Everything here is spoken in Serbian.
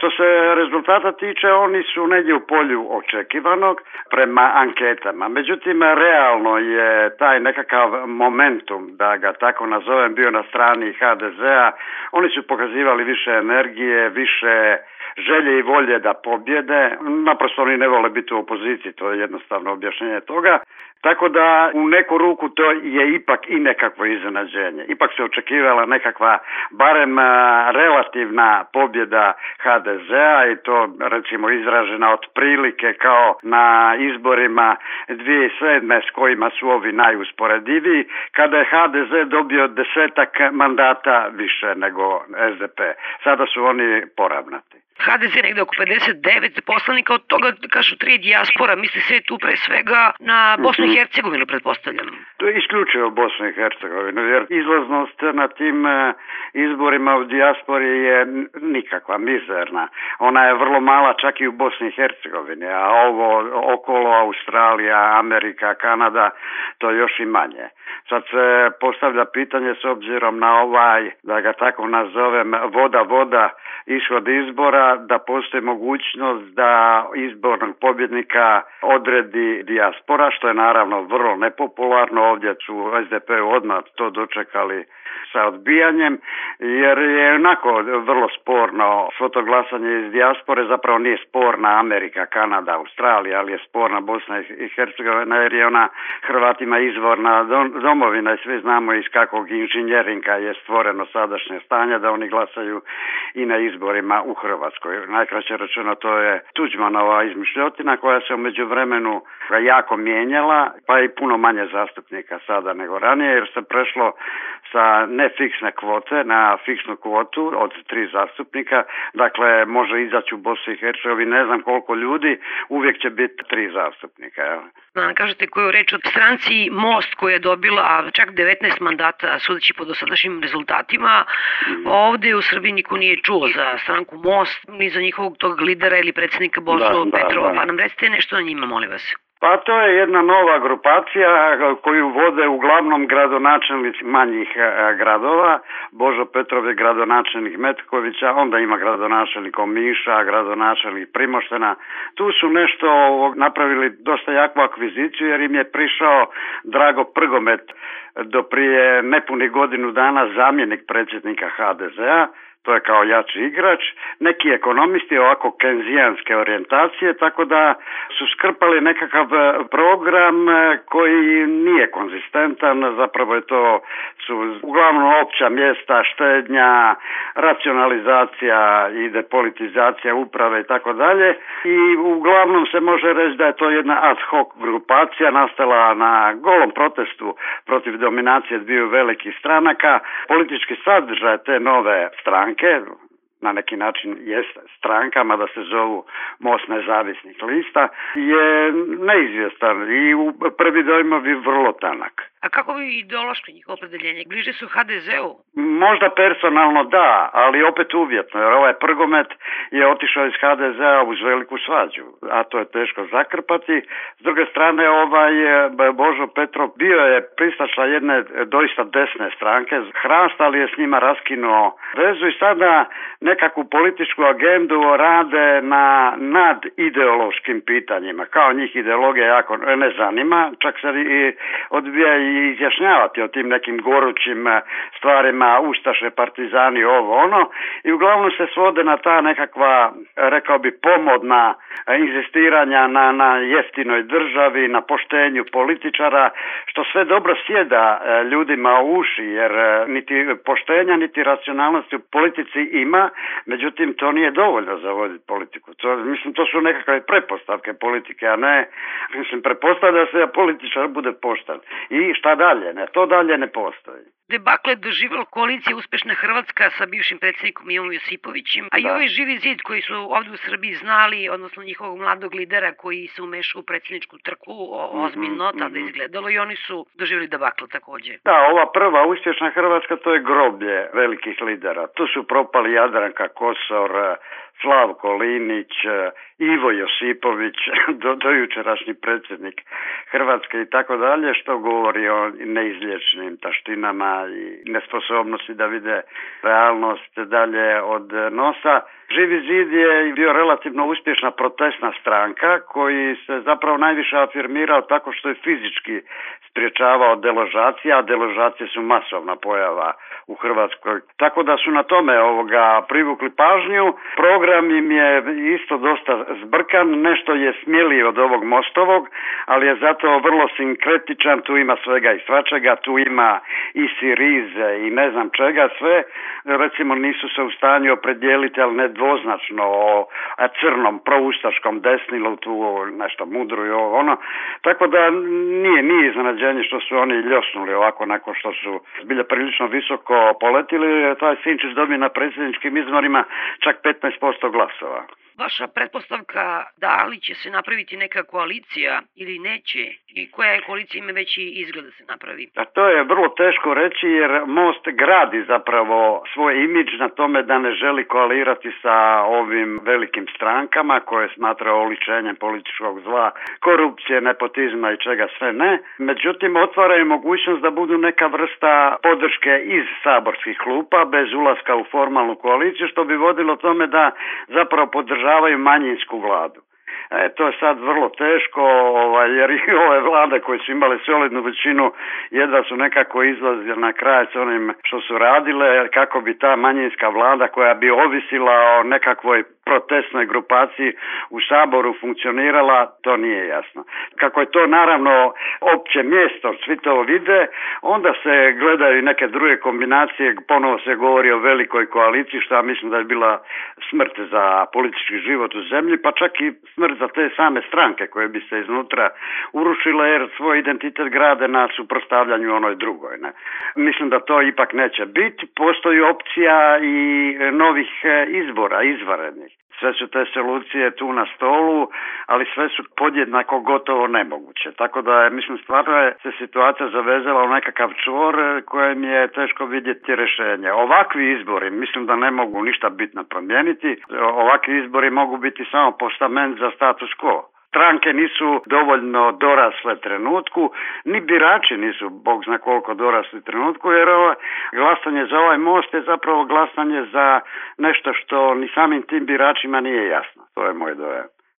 što se rezultata tiče, oni su negdje u polju očekivanog prema anketama. Međutim, realno je taj nekakav momentum, da ga tako nazovem, bio na strani HDZ-a. Oni su pokazivali više energije, više želje i volje da pobjede. Naprosto oni ne vole biti u opoziciji, to je jednostavno objašnjenje toga. Tako da u neku ruku to je ipak i nekakvo iznenađenje. Ipak se očekivala nekakva barem relativna pobjeda HDZ-a i to recimo izražena otprilike kao na izborima 2007. s kojima su ovi najusporediviji kada je HDZ dobio desetak mandata više nego SDP. Sada su oni poravnati. HDZ nekde oko 59 poslanika, od toga, kažu, tri dijaspora, misli se tu pre svega na mhm. Bosnu i Hercegovinu, pretpostavljam. To je isključivo Bosnu i Hercegovinu, jer izlaznost na tim e, izborima u dijaspori je nikakva, mizerna. Ona je vrlo mala čak i u Bosni i Hercegovini, a ovo okolo Australija, Amerika, Kanada, to još i manje. Sad se postavlja pitanje s obzirom na ovaj, da ga tako nazovem, voda-voda, ishod izbora, da postoji mogućnost da izbornog pobjednika odredi dijaspora, što je naravno vrlo nepopularno. Ovdje su SDP odmah to dočekali sa odbijanjem, jer je onako vrlo sporno. fotoglasanje glasanje iz dijaspore zapravo nije sporna Amerika, Kanada, Australija, ali je sporna Bosna i Hercegovina, jer je ona Hrvatima izvorna domovina i svi znamo iz kakvog inženjerinka je stvoreno sadašnje stanje da oni glasaju i na izborima u Hrvatskoj. Hrvatskoj. Najkraće to je Tuđmanova izmišljotina koja se umeđu vremenu jako mijenjala, pa i puno manje zastupnika sada nego ranije jer se prešlo sa nefiksne kvote na fiksnu kvotu od tri zastupnika. Dakle, može izaći u Bosni i Hercegovini ne znam koliko ljudi, uvijek će biti tri zastupnika. kažete koju reč od stranci Most koja je dobila čak 19 mandata sudeći po dosadašnjim rezultatima. Mm. Ovdje u Srbiji niko nije čuo za stranku Most ni za njihovog tog lidera ili predsjednika Petrova, pa nam recite nešto njima, molim vas. Pa to je jedna nova grupacija koju vode uglavnom gradonačelnici manjih gradova. Božo Petrov je gradonačelnik Metkovića, onda ima gradonačelnik Omiša, gradonačelnik Primoštena. Tu su nešto napravili dosta jaku akviziciju jer im je prišao Drago Prgomet do prije nepunih godinu dana zamjenik predsjednika HDZ-a to je kao jači igrač. Neki ekonomisti ovako kenzijanske orijentacije, tako da su skrpali nekakav e, program e, koji nije konzistentan, zapravo je to su uglavnom opća mjesta, štednja, racionalizacija i depolitizacija uprave i tako dalje i uglavnom se može reći da je to jedna ad hoc grupacija nastala na golom protestu protiv dominacije dviju velikih stranaka. Politički sadržaj te nove stranke stranke, na neki način jest stranka, da se zovu Most nezavisnih lista, je neizvjestan i u prvi dojmovi vrlo tanak. A kako bi ideološki njihovo opredeljenje? Bliže su HDZ-u? Možda personalno da, ali opet uvjetno, jer ovaj prgomet je otišao iz HDZ-a uz veliku svađu, a to je teško zakrpati. S druge strane, ovaj Božo Petrov bio je pristaša jedne doista desne stranke, hrast, ali je s njima raskinuo vezu i sada nekakvu političku agendu rade na nad ideološkim pitanjima. Kao njih ideologija jako ne zanima, čak se i odbija i izjašnjavati o tim nekim gorućim eh, stvarima, Ustaše, Partizani, ovo ono i uglavnom se svode na ta nekakva, eh, rekao bi, pomodna eh, inzistiranja na, na jeftinoj državi, na poštenju političara, što sve dobro sjeda ljudima u uši, jer niti poštenja, niti racionalnosti u politici ima, međutim to nije dovoljno za voditi politiku. To, mislim, to su nekakve prepostavke politike, a ne, mislim, prepostavlja se da političar bude pošten. I ništa dalje, ne, to dalje ne postoji debakle doživjela koalicija Uspješna Hrvatska sa bivšim predsjednikom Ivom Josipovićem, a i ovaj živi zid koji su ovdje u Srbiji znali, odnosno njihovog mladog lidera koji se umešao u predsjedničku trku, mhm, ozbiljno mhm. tada izgledalo i oni su doživjeli debakle također. Da, ova prva uspješna Hrvatska to je groblje velikih lidera. Tu su propali Jadranka Kosor, Slavko Linić, Ivo Josipović, do, dojučerašnji predsjednik Hrvatske i tako dalje, što govori o neizlječnim taštinama i nesposobnosti da vide realnost dalje od nosa. Živi zid je bio relativno uspješna protestna stranka koji se zapravo najviše afirmirao tako što je fizički spriječavao deložacije, a deložacije su masovna pojava u Hrvatskoj. Tako da su na tome ovoga privukli pažnju. Program im je isto dosta zbrkan, nešto je smjeli od ovog mostovog, ali je zato vrlo sinkretičan, tu ima svega i svačega, tu ima i rize i ne znam čega sve, recimo nisu se u stanju opredijeliti, ali dvoznačno o crnom, proustaškom desnilu, tu nešto mudru i ono. Tako da nije, nije iznenađenje što su oni ljosnuli ovako nakon što su bilje prilično visoko poletili. Taj Sinčić dobio na predsjedničkim izborima čak 15% glasova. Vaša pretpostavka da li će se napraviti neka koalicija ili neće i koja je koalicija ima veći izgled da se napravi? Pa to je vrlo teško reći jer Most gradi zapravo svoj imidž na tome da ne želi koalirati sa ovim velikim strankama koje smatra oličenjem političkog zla, korupcije, nepotizma i čega sve ne. Međutim, otvaraju mogućnost da budu neka vrsta podrške iz saborskih klupa bez ulaska u formalnu koaliciju što bi vodilo tome da zapravo podržavaju i manjinsku vladu. E, to je sad vrlo teško, ovaj, jer i ove vlade koje su imale solidnu većinu jedva su nekako izlazile na kraj s onim što su radile, kako bi ta manjinska vlada koja bi ovisila o nekakvoj protestnoj grupaciji u Saboru funkcionirala, to nije jasno. Kako je to naravno opće mjesto, svi to vide, onda se gledaju neke druge kombinacije, ponovo se govori o velikoj koaliciji, što ja mislim da je bila smrt za politički život u zemlji, pa čak i smrt za te same stranke koje bi se iznutra urušile jer svoj identitet grade na suprostavljanju onoj drugoj. Ne? Mislim da to ipak neće biti. Postoji opcija i novih e, izbora, izvanrednih. Sve su te solucije tu na stolu, ali sve su podjednako gotovo nemoguće. Tako da mislim, stvarno se situacija zavezala u nekakav čvor kojem je teško vidjeti rješenje. Ovakvi izbori, mislim da ne mogu ništa bitno promijeniti, ovakvi izbori mogu biti samo postament za status quo stranke nisu dovoljno dorasle trenutku, ni birači nisu, bog zna koliko, dorasli trenutku, jer ovo, glasanje za ovaj most je zapravo glasanje za nešto što ni samim tim biračima nije jasno. To je moj dojam.